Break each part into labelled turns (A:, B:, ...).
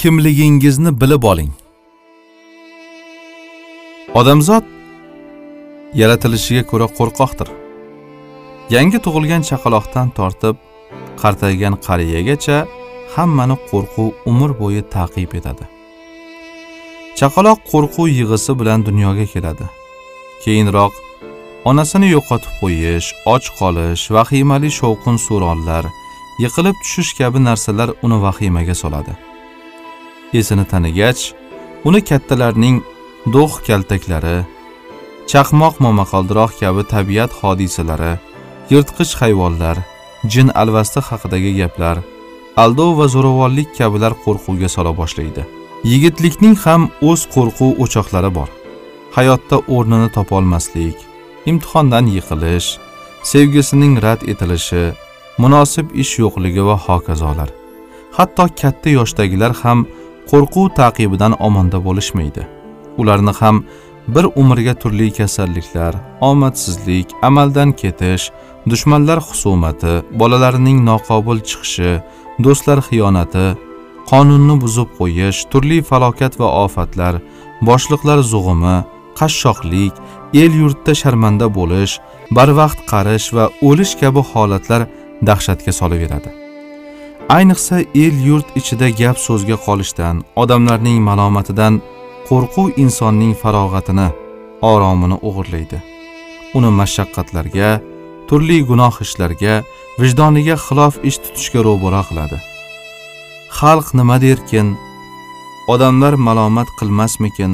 A: kimligingizni bilib oling. Odamzod yaratilishiga ko'ra qo'rqoqdir. Yangi tug'ilgan chaqaloqdan tortib qartaygan qariyagacha hammani qo'rquv umr bo'yi ta'qib etadi. Chaqaloq qo'rquv yig'isi bilan dunyoga keladi. Keyinroq onasini yo'qotib qo'yish och qolish vahimali shovqin suronlar yiqilib tushish kabi narsalar uni vahimaga soladi. Esini tanigach uni kattalarning do'x kaltaklari chaqmoq momaqaldiroq kabi tabiat hodisalari yirtqich hayvonlar jin alvasti haqidagi gaplar aldov va zo'ravonlik kabilar qo'rquvga sola boshlaydi. Yigitlikning ham o'z qo'rquv o'choqlari bor. Hayotda o'rnini topolmaslik imtihondan yiqilish sevgisining rad etilishi munosib ish yo'qligi va hokazolar. Hatto katta yoshdagilar ham qo'rquv taqibidan omonda bo'lishmaydi. Ularni ham bir umrga turli kasalliklar omadsizlik amaldan ketish dushmanlar husumati bolalarining noqobil chiqishi do'stlar xiyonati qonunni buzib qo'yish turli falokat va ofatlar boshliqlar zug'umi qashshoqlik el yurtda sharmanda bo'lish barvaqt qarish va o'lish kabi holatlar dahshatga solaveradi ayniqsa el yurt ichida gap so'zga qolishdan odamlarning malomatidan qo'rquv insonning farog'atini oromini o'g'irlaydi. Uni mashaqqatlarga turli gunoh ishlarga vijdoniga xilof ish tutishga ro'baro qiladi. Xalq nima derkin? Odamlar malomat qilmasmikin?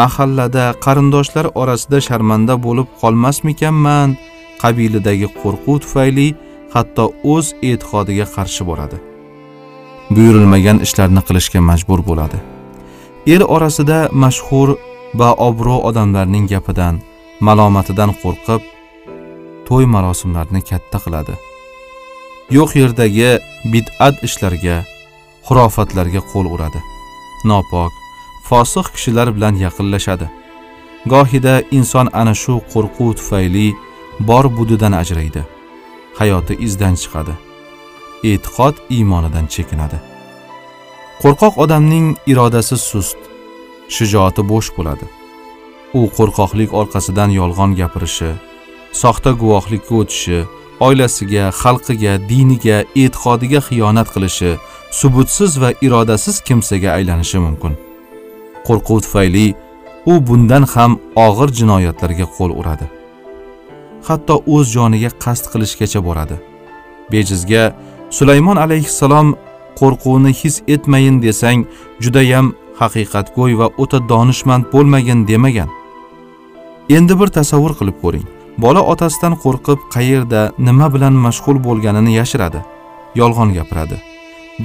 A: Mahallada qarindoshlar orasida sharmanda bo'lib qolmasmikanman? Qabilidagi qo'rquv tufayli hatto o'z e'tiqodiga qarshi boradi. Buyurilmagan ishlarni qilishga majbur bo'ladi. El orasida mashhur va obro' odamlarning gapidan malomatidan qo'rqib to'y marosimlarini katta qiladi. Yo'q yerdagi bid'at ishlarga xurofatlarga qo'l uradi. Nopok fosiq kishilar bilan yaqinlashadi. Gohida inson ana shu qo'rquv tufayli bor budidan ajraydi. Hayoti izdan chiqadi. E'tiqod iymonidan chekinadi. Qo'rqoq odamning irodasi sust shijoati bo'sh bo'ladi. U qo'rqoqlik orqasidan yolg'on gapirishi soxta guvohlikka o'tishi oilasiga xalqiga diniga e'tiqodiga xiyonat qilishi subutsiz va irodasiz kimsaga aylanishi mumkin. Qo'rquv tufayli u bundan ham og'ir jinoyatlarga qo'l uradi. Hatto o'z joniga qasd qilishgacha boradi. Bejizga sulaymon alayhissalom qo'rquvni his etmayin desang judayam haqiqatgo'y va o'ta donishmand bo'lmagin demagan. Endi bir tasavvur qilib ko'ring. Bola otasidan qo'rqib qayerda nima bilan mashg'ul bo'lganini yashiradi yolg'on gapiradi.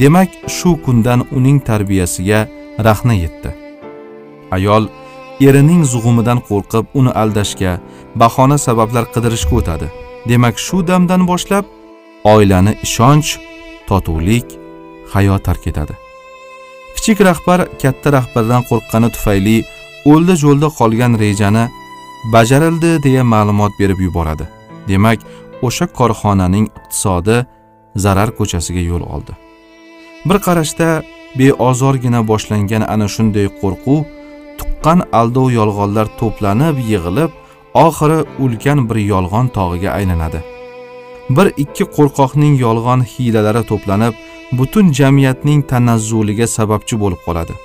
A: Demak shu kundan uning tarbiyasiga rahna yetdi. Ayol erining zug'umidan qo'rqib uni aldashga bahona sabablar qidirishga o'tadi. Demak shu damdan boshlab oilani ishonch totuvlik hayo tark etadi. Kichik rahbar katta rahbardan qo'rqqani tufayli o'lda jo'lda qolgan rejani bajarildi deya ma'lumot berib yuboradi. Demak o'sha korxonaning iqtisodi zarar ko'chasiga yo'l oldi. Bir qarashda beozorgina boshlangan ana shunday qo'rquv tuqqan aldov yolg'onlar to'planib yig'ilib oxiri ulkan bir yolg'on tog'iga aylanadi. Bir ikki qo'rqoqning yolg'on hiylalari to'planib butun jamiyatning tanazzuliga sababchi bo'lib qoladi.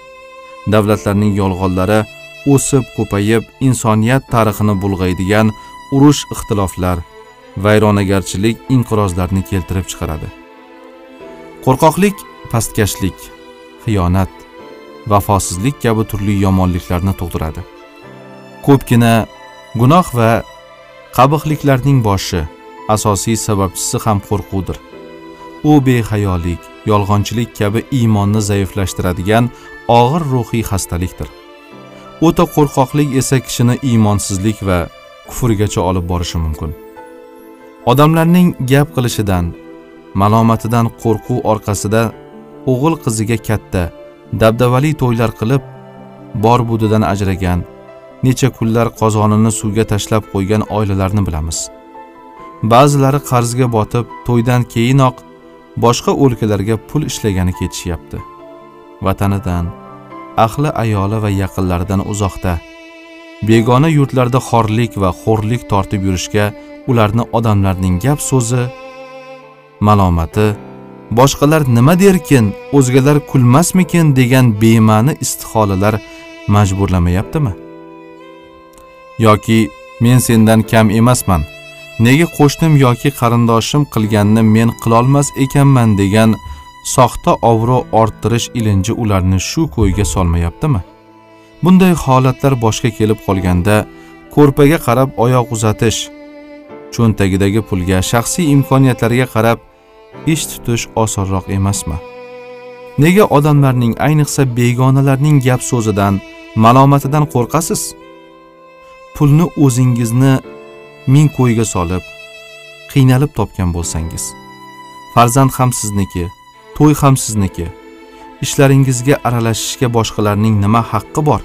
A: Davlatlarning yolg'onlari o'sib ko'payib insoniyat tarixini bulg'aydigan urush ixtiloflar vayronagarchilik inqirozlarni keltirib chiqaradi. Qo'rqoqlik pastkashlik xiyonat vafosizlik kabi turli yomonliklarni tug'diradi. Ko'pgina gunoh va qabihliklarning boshi asosiy sababchisi ham qo'rquvdir. U behayolik yolg'onchilik kabi iymonni zaiflashtiradigan og'ir ruhiy xastalikdir. O'ta qo'rqoqlik esa kishini iymonsizlik va kufrgacha olib borishi mumkin. Odamlarning gap qilishidan malomatidan qo'rquv orqasida o'g'il qiziga katta dabdabali to'ylar qilib bor budidan ajragan necha kunlar qozonini suvga tashlab qo'ygan oilalarni bilamiz. Ba'zilari qarzga botib to'ydan keyinoq boshqa o'lkalarga pul ishlagani ketishyapti. Vatanidan ahli ayoli va yaqinlaridan uzoqda begona yurtlarda xorlik va xo'rlik tortib yurishga ularni odamlarning gap so'zi malomati boshqalar nima derkin o'zgalar kulmasmikin degan bema'ni istiholalar majburlamayaptimi? Yoki men sendan kam emasman nega qo'shnim yoki qarindoshim qilganni men qilolmas ekanman degan soxta obro' orttirish ilinji ularni shu ko'yga solmayaptimi? Bunday holatlar boshga kelib qolganda ko'rpaga qarab oyoq uzatish cho'ntagidagi pulga shaxsiy imkoniyatlarga qarab ish tutish osonroq emasmi? Nega odamlarning ayniqsa begonalarning gap so'zidan malomatidan qo'rqasiz? Pulni o'zingizni ming qo'yga solib qiynalib topgan bo'lsangiz farzand ham sizniki to'y ham sizniki ishlaringizga aralashishga boshqalarning nima haqqi bor?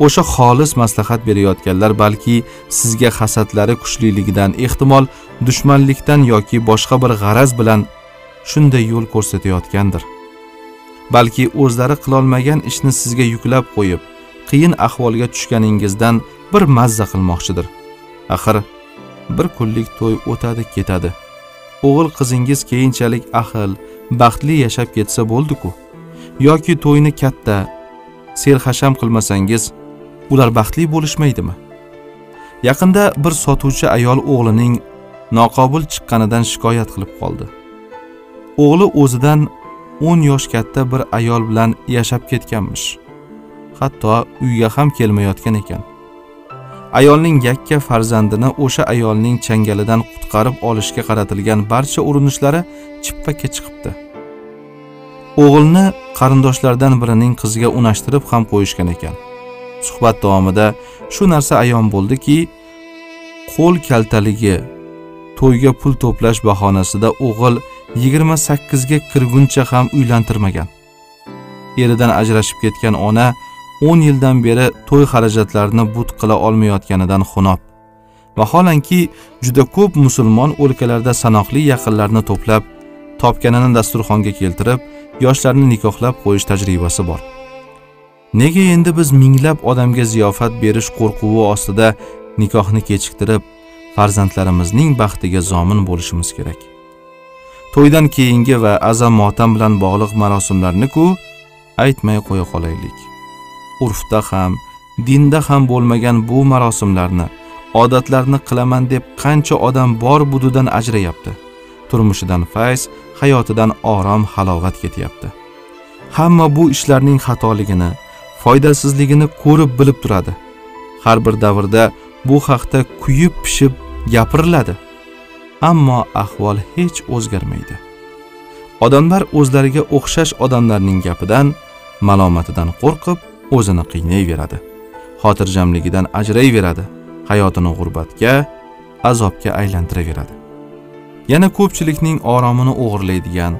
A: O'sha xolis maslahat berayotganlar balki sizga hasadlari kuchliligidan ehtimol dushmanlikdan yoki boshqa bir g'araz bilan shunday yo'l ko'rsatayotgandir. Balki o'zlari qilolmagan ishni sizga yuklab qo'yib qiyin ahvolga tushganingizdan bir mazza qilmoqchidir. Axir bir kunlik to'y o'tadi ketadi. O'g'il qizingiz keyinchalik ahil baxtli yashab ketsa bo'ldi-ku. Yoki to'yni katta serhasham qilmasangiz ular baxtli bo'lishmaydimi? Yaqinda bir sotuvchi ayol o'g'lining noqobil chiqqanidan shikoyat qilib qoldi. O'g'li o'zidan 10 yosh katta bir ayol bilan yashab ketganmish. Hatto uyga ham kelmayotgan ekan. Ayolning yakka farzandini o'sha ayolning changalidan qutqarib olishga qaratilgan barcha urinishlari chippakka chiqibdi. O'g'ilni qarindoshlardan birining qiziga unashtirib ham qo'yishgan ekan. Suhbat davomida shu narsa ayon bo'ldiki qo'l kaltaligi to'yga pul to'plash bahonasida o'g'il 28 ga kirguncha ham uylantirmagan. Eridan ajrashib ketgan ona 10 yildan beri to'y xarajatlarini but qila olmayotganidan xunob vaholanki juda ko'p musulmon o'lkalarda sanoqli yaqinlarni to'plab topganini dasturxonga keltirib yoshlarni nikohlab qo'yish tajribasi bor. Nega endi biz minglab odamga ziyofat berish qo'rquvi ostida nikohni kechiktirib farzandlarimizning baxtiga zomin bo'lishimiz kerak? To'ydan keyingi va azam motam bilan bog'liq marosimlarni-ku aytmay qo'ya qolaylik. Urfda ham dinda ham bo'lmagan bu marosimlarni odatlarni qilaman deb qancha odam bor budidan ajrayapti. Turmushidan fayz hayotidan orom halovat ketyapti. Hamma bu ishlarning xatoligini foydasizligini ko'rib bilib turadi. Har bir davrda bu haqda kuyib pishib gapiriladi. Ammo ahvol hech o'zgarmaydi. Odamlar o'zlariga o'xshash odamlarning gapidan malomatidan qo'rqib o'zini qiynayveradi xotirjamligidan ajrayveradi. Hayotini g'urbatga azobga aylantiraveradi. Yana ko'pchilikning oromini o'g'irlaydigan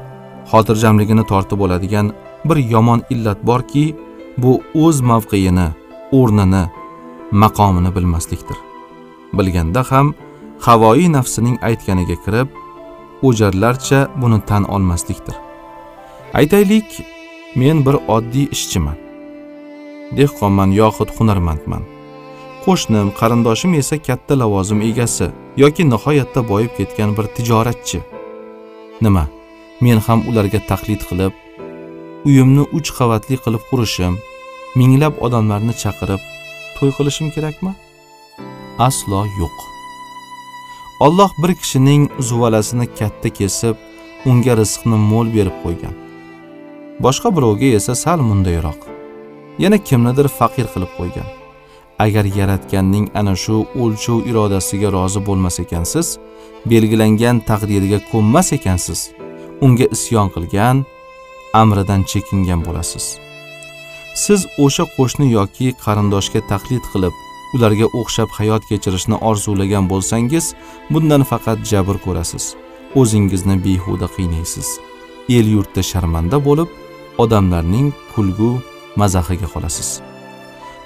A: xotirjamligini tortib oladigan bir yomon illat borki bu o'z mavqeini o'rnini maqomini bilmaslikdir. Bilganda ham havoyi nafsining aytganiga kirib o'jarlarcha buni tan olmaslikdir. Aytaylik men bir oddiy ishchiman. Dehqonman yoxud hunarmandman. Qo'shnim qarindoshim esa katta lavozim egasi yoki nihoyatda boyib ketgan bir tijoratchi. Nima men ham ularga taqlid qilib uyimni uch qavatli qilib qurishim minglab odamlarni chaqirib to'y qilishim kerakmi? Aslo yo'q. Alloh bir kishining zuvalasini katta kesib unga rizqni mo'l berib qo'ygan. Boshqa birovga esa sal mundayroq. Yana kimnidir faqir qilib qo'ygan. Agar yaratganning ana shu o'lchov irodasiga rozi bo'lmas ekansiz belgilangan taqdiriga ko'nmas ekansiz. Unga isyon qilgan amridan chekingan bo'lasiz. Siz o'sha qo'shni yoki qarindoshga taqlid qilib ularga o'xshab hayot kechirishni orzulagan bo'lsangiz bundan faqat jabr ko'rasiz. O'zingizni behuda qiynaysiz. El yurtda sharmanda bo'lib odamlarning kulgu mazaxiga qolasiz.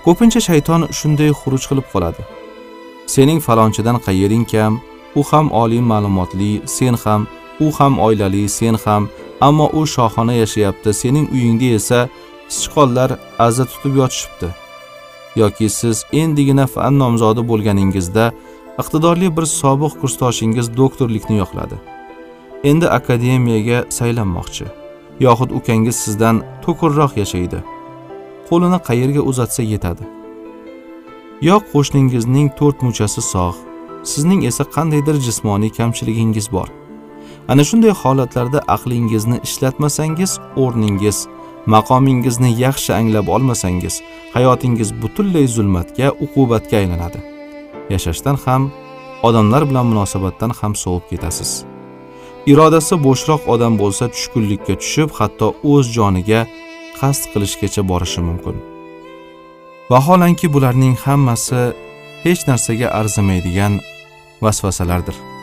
A: Ko'pincha shayton shunday xuruj qilib qoladi. Sening falonchidan qayering kam u ham oliy ma'lumotli sen ham u ham oilali sen ham ammo u shohona yashayapti. Sening uyingda esa sichqonlar aza tutib yotishibdi. Yoki siz endigina fan nomzodi bo'lganingizda iqtidorli bir sobiq kursdoshingiz doktorlikni yoqladi. Endi akademiyaga saylanmoqchi. Yoxud ukangiz sizdan to'kurroq yashaydi. Qo'lini qayerga uzatsa yetadi? Yo qo'shningizning to'rt muchasi sog' sizning esa qandaydir jismoniy kamchiligingiz bor. Ana shunday holatlarda aqlingizni ishlatmasangiz o'rningiz maqomingizni yaxshi anglab olmasangiz hayotingiz butunlay zulmatga uqubatga aylanadi. Yashashdan ham odamlar bilan munosabatdan ham sovib ketasiz. Irodasi bo'shroq odam bo'lsa tushkunlikka tushib hatto o'z joniga qasd qilishgacha borishi mumkin. Vaholanki bularning hammasi hech narsaga arzimaydigan vasvasalardir.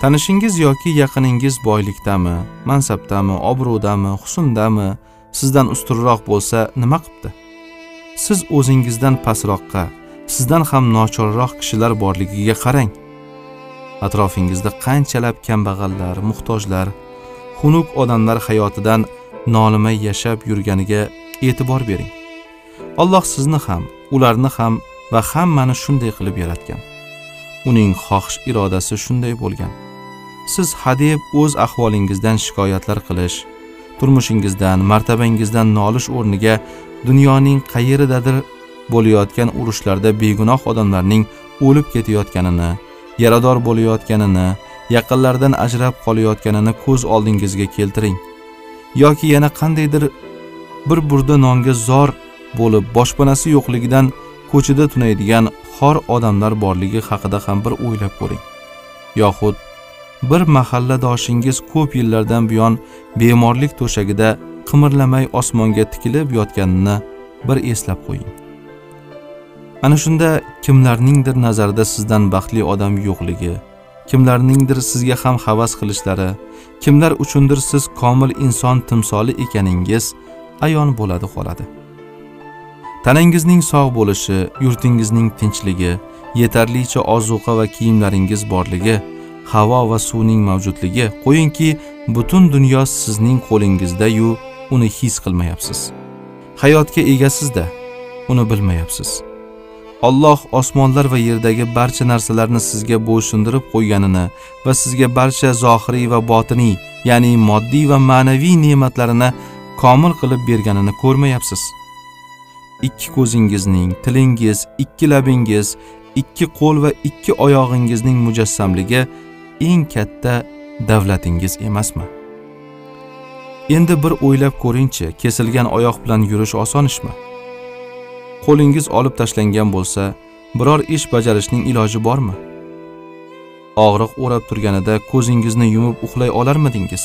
A: Tanishingiz yoki yaqiningiz boylikdami mansabdami obro'dami husndami sizdan ustunroq bo'lsa nima qilibdi? Siz o'zingizdan pastroqqa sizdan ham nochorroq kishilar borligiga qarang. Atrofingizda qanchalab kambag'allar muhtojlar xunuk odamlar hayotidan nolimay yashab yurganiga e'tibor bering. Alloh sizni ham ularni ham va hammani shunday qilib yaratgan. Uning xohish irodasi shunday bo'lgan. Siz hadeb o'z ahvolingizdan shikoyatlar qilish turmushingizdan martabangizdan nolish o'rniga dunyoning qayeridadir bo'layotgan urushlarda begunoh odamlarning o'lib ketayotganini yarador bo'layotganini yaqinlaridan ajrab qolayotganini ko'z oldingizga keltiring. Yoki yana qandaydir bir burda nonga zor bo'lib boshpanasi yo'qligidan ko'chada tunaydigan xor odamlar borligi haqida ham bir o'ylab ko'ring. Yoxud bir mahalladoshingiz ko'p yillardan buyon bemorlik to'shagida qimirlamay osmonga tikilib yotganini bir eslab qo'ying. Ana shunda kimlarningdir nazarida sizdan baxtli odam yo'qligi kimlarningdir sizga ham havas qilishlari kimlar uchundir siz komil inson timsoli ekaningiz ayon bo'ladi qoladi. Tanangizning sog' bo'lishi yurtingizning tinchligi yetarlicha ozuqa va kiyimlaringiz borligi havo va suvning mavjudligi. Qo'yingki butun dunyo sizning qo'lingizda-yu uni his qilmayapsiz. Hayotga egasizda uni bilmayapsiz. Alloh osmonlar va yerdagi barcha narsalarni sizga bo'ysundirib qo'yganini va sizga barcha zohiriy va botiniy, ya'ni moddiy va ma'naviy ne'matlarini komil qilib berganini ko'rmayapsiz. Ikki ko'zingizning, tilingiz, ikki labingiz, ikki qo'l va ikki oyog'ingizning mujassamligi eng katta davlatingiz emasmi? Endi bir o'ylab ko'ringchi, kesilgan oyoq bilan yurish oson ishmi? qo'lingiz olib tashlangan bo'lsa biror ish bajarishning iloji bormi og'riq o'rab turganida ko'zingizni yumib uxlay olarmidingiz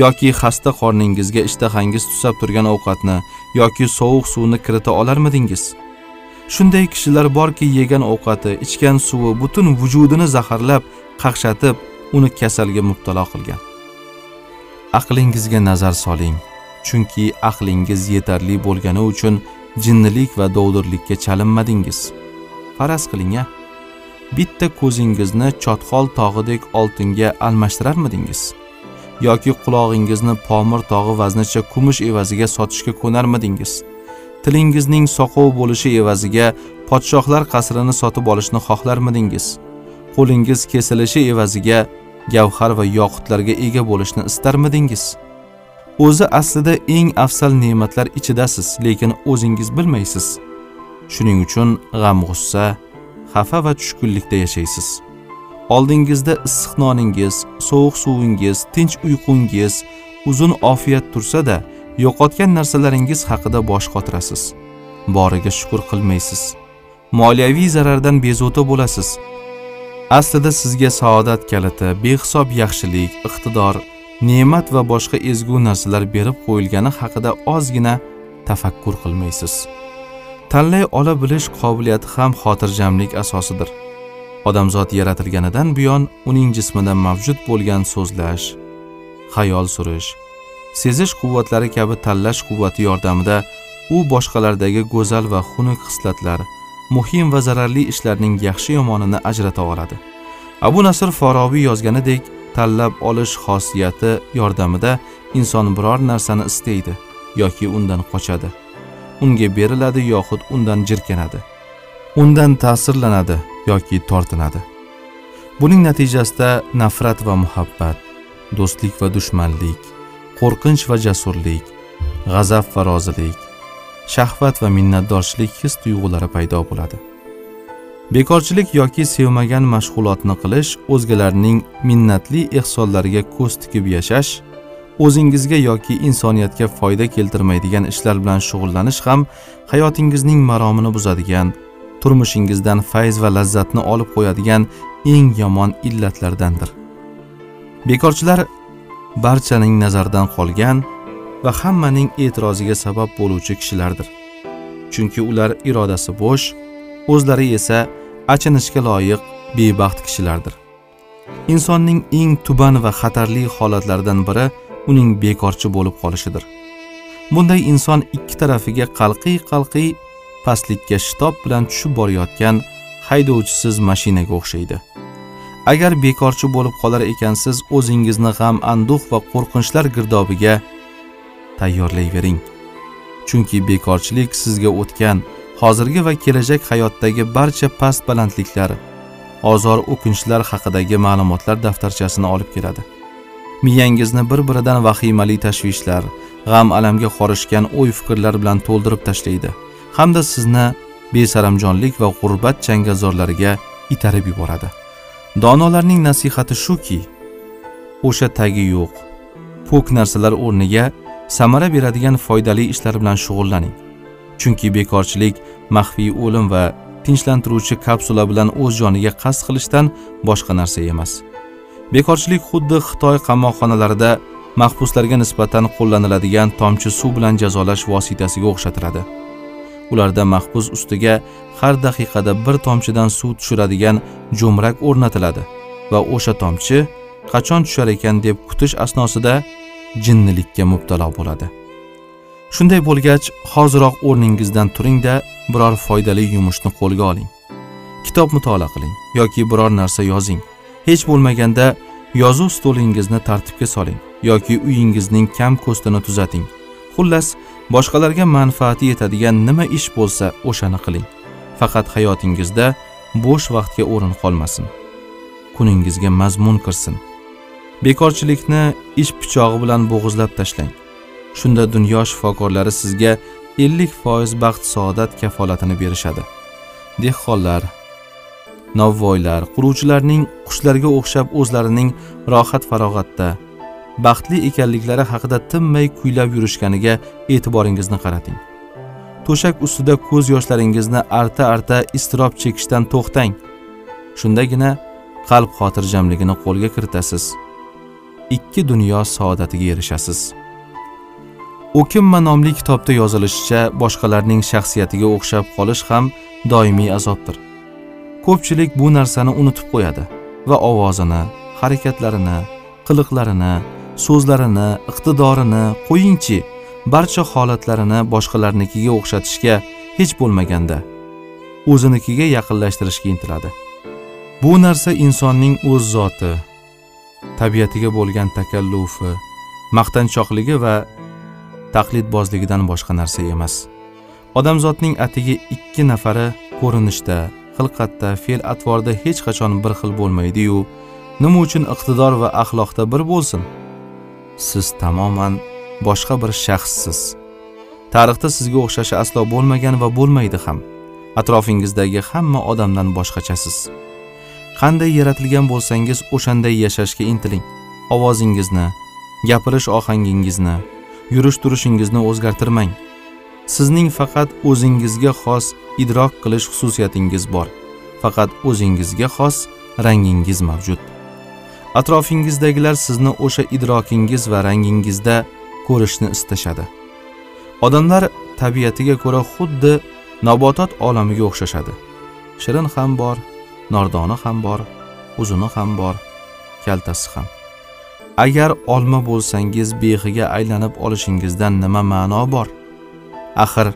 A: yoki xasta qorningizga ishtahangiz tusab turgan ovqatni yoki sovuq suvni kirita olarmidingiz shunday kishilar borki yegan ovqati ichgan suvi butun vujudini zaharlab qaqshatib uni kasalga mubtalo qilgan. Aqlingizga nazar soling chunki aqlingiz yetarli bo'lgani uchun jinnilik va dovdirlikka chalinmadingiz. Faraz qiling a bitta ko'zingizni chotqol tog'idek oltinga almashtirarmidingiz? Yoki qulog'ingizni pomir tog'i vaznicha kumush evaziga sotishga ko'narmidingiz? Tilingizning soqov bo'lishi evaziga podshohlar qasrini sotib olishni xohlarmidingiz? Qo'lingiz kesilishi evaziga gavhar va yoqutlarga ega bo'lishni istarmidingiz? O'zi aslida eng afzal ne'matlar ichidasiz lekin o'zingiz bilmaysiz. Shuning uchun g'am g'ussa xafa va tushkunlikda yashaysiz. Oldingizda issiq noningiz sovuq suvingiz tinch uyqungiz uzun ofiyat tursa-da yo'qotgan narsalaringiz haqida bosh qotirasiz. Boriga shukur qilmaysiz. Moliyaviy zarardan bezovta bo'lasiz. Aslida sizga saodat kaliti behisob yaxshilik iqtidor ne'mat va boshqa ezgu narsalar berib qo'yilgani haqida ozgina tafakkur qilmaysiz. Tanlay ola bilish qobiliyati ham xotirjamlik asosidir. Odamzod yaratilganidan buyon uning jismida mavjud bo'lgan so'zlash xayol surish sezish quvvatlari kabi tanlash quvvati yordamida u boshqalardagi go'zal va xunuk xislatlar muhim va zararli ishlarning yaxshi yomonini ajrata oladi. Abu nasr forobiy yozganidek tanlab olish xosiyati yordamida inson biror narsani istaydi yoki undan qochadi. Unga beriladi yoxud undan jirkanadi undan ta'sirlanadi yoki tortinadi. Buning natijasida nafrat va muhabbat do'stlik va dushmanlik qo'rqinch va jasurlik g'azab va rozilik shahvat va minnatdorchilik his tuyg'ulari paydo bo'ladi. Bekorchilik yoki sevmagan mashg'ulotni qilish o'zgalarning minnatli ehsonlariga ko'z tikib yashash o'zingizga yoki insoniyatga foyda keltirmaydigan ishlar bilan shug'ullanish ham hayotingizning maromini buzadigan turmushingizdan fayz va lazzatni olib qo'yadigan eng yomon illatlardandir. Bekorchilar barchaning nazaridan qolgan va hammaning e'tiroziga sabab bo'luvchi kishilardir. Chunki ular irodasi bo'sh o'zlari esa achinishga loyiq bebaxt kishilardir. Insonning eng tuban va xatarli holatlaridan biri uning bekorchi bo'lib qolishidir. Bunday inson ikki tarafiga qalqiy qalqiy pastlikka shitob bilan tushib borayotgan haydovchisiz mashinaga o'xshaydi. Agar bekorchi bo'lib qolar ekansiz o'zingizni g'am anduh va qo'rqinchlar girdobiga tayyorlayvering. Chunki bekorchilik sizga o'tgan hozirgi va kelajak hayotdagi barcha past balandliklar ozor o'kinchlar haqidagi ma'lumotlar daftarchasini olib keladi. Miyangizni bir biridan vahimali tashvishlar g'am alamga qorishgan o'y fikrlar bilan to'ldirib tashlaydi. Hamda sizni besaramjonlik va g'urbat changazorlariga itarib yuboradi. Donolarning nasihati shuki o'sha tagi yo'q. Po'k narsalar o'rniga samara beradigan foydali ishlar bilan shug'ullaning. Chunki bekorchilik maxfiy o'lim va tinchlantiruvchi kapsula bilan o'z joniga qasd qilishdan boshqa narsa emas. Bekorchilik xuddi xitoy qamoqxonalarida mahbuslarga nisbatan qo'llaniladigan tomchi suv bilan jazolash vositasiga o'xshatiladi. Ularda mahbus ustiga har daqiqada bir tomchidan suv tushiradigan jo'mrak o'rnatiladi va o'sha tomchi qachon tushar ekan deb kutish asnosida jinnilikka mubtalo bo'ladi. Shunday bo'lgach hoziroq o'rningizdan turingda biror foydali yumushni qo'lga oling. Kitob mutolaa qiling yoki biror narsa yozing. Hech bo'lmaganda yozuv stolingizni tartibga soling yoki uyingizning kam ko'stini tuzating. Xullas boshqalarga manfaati yetadigan nima ish bo'lsa o'shani qiling. Faqat hayotingizda bo'sh vaqtga o'rin qolmasin. Kuningizga mazmun kirsin bekorchilikni ish pichog'i bilan bo'g'izlab tashlang. Shunda dunyo shifokorlari sizga 50 foiz baxt saodat kafolatini berishadi. Dehqonlar novvoylar quruvchilarning qushlarga o'xshab o'zlarining rohat farog'atda baxtli ekanliklari haqida tinmay kuylab yurishganiga e'tiboringizni qarating. To'shak ustida ko'z yoshlaringizni arta arta iztirob chekishdan to'xtang. Shundagina qalb xotirjamligini qo'lga kiritasiz. Ikki dunyo saodatiga erishasiz. O'kinma nomli kitobda yozilishicha boshqalarning shaxsiyatiga o'xshab qolish ham doimiy azobdir. Ko'pchilik bu narsani unutib qo'yadi va ovozini harakatlarini qiliqlarini so'zlarini iqtidorini qo'yingchi barcha holatlarini boshqalarnikiga o'xshatishga hech bo'lmaganda o'zinikiga yaqinlashtirishga intiladi. Bu narsa insonning o'z zoti tabiatiga bo'lgan takallufi maqtanchoqligi va taqlidbozligidan boshqa narsa emas. Odamzodning atigi ikki nafari ko'rinishda xilqatda fe'l atvorda hech qachon bir xil bo'lmaydi-yu nima uchun iqtidor va axloqda bir bo'lsin? Siz tamoman boshqa bir shaxssiz. Tarixda sizga o'xshashi aslo bo'lmagan va bo'lmaydi ham. Atrofingizdagi hamma odamdan boshqachasiz. Qanday yaratilgan bo'lsangiz o'shanday yashashga intiling. Ovozingizni gapirish ohangingizni yurish turishingizni o'zgartirmang. Sizning faqat o'zingizga xos idrok qilish xususiyatingiz bor. Faqat o'zingizga xos rangingiz mavjud. Atrofingizdagilar sizni o'sha idrokingiz va rangingizda ko'rishni istashadi. Odamlar tabiatiga ko'ra xuddi nabotot olamiga o'xshashadi. Shirin ham bor nordoni ham bor uzuni ham bor kaltasi ham. Agar olma bo'lsangiz behiga aylanib olishingizdan nima ma'no bor? Axir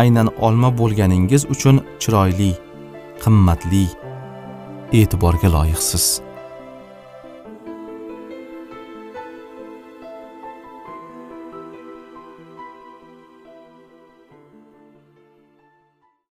A: aynan olma bo'lganingiz uchun chiroyli qimmatli e'tiborga loyiqsiz.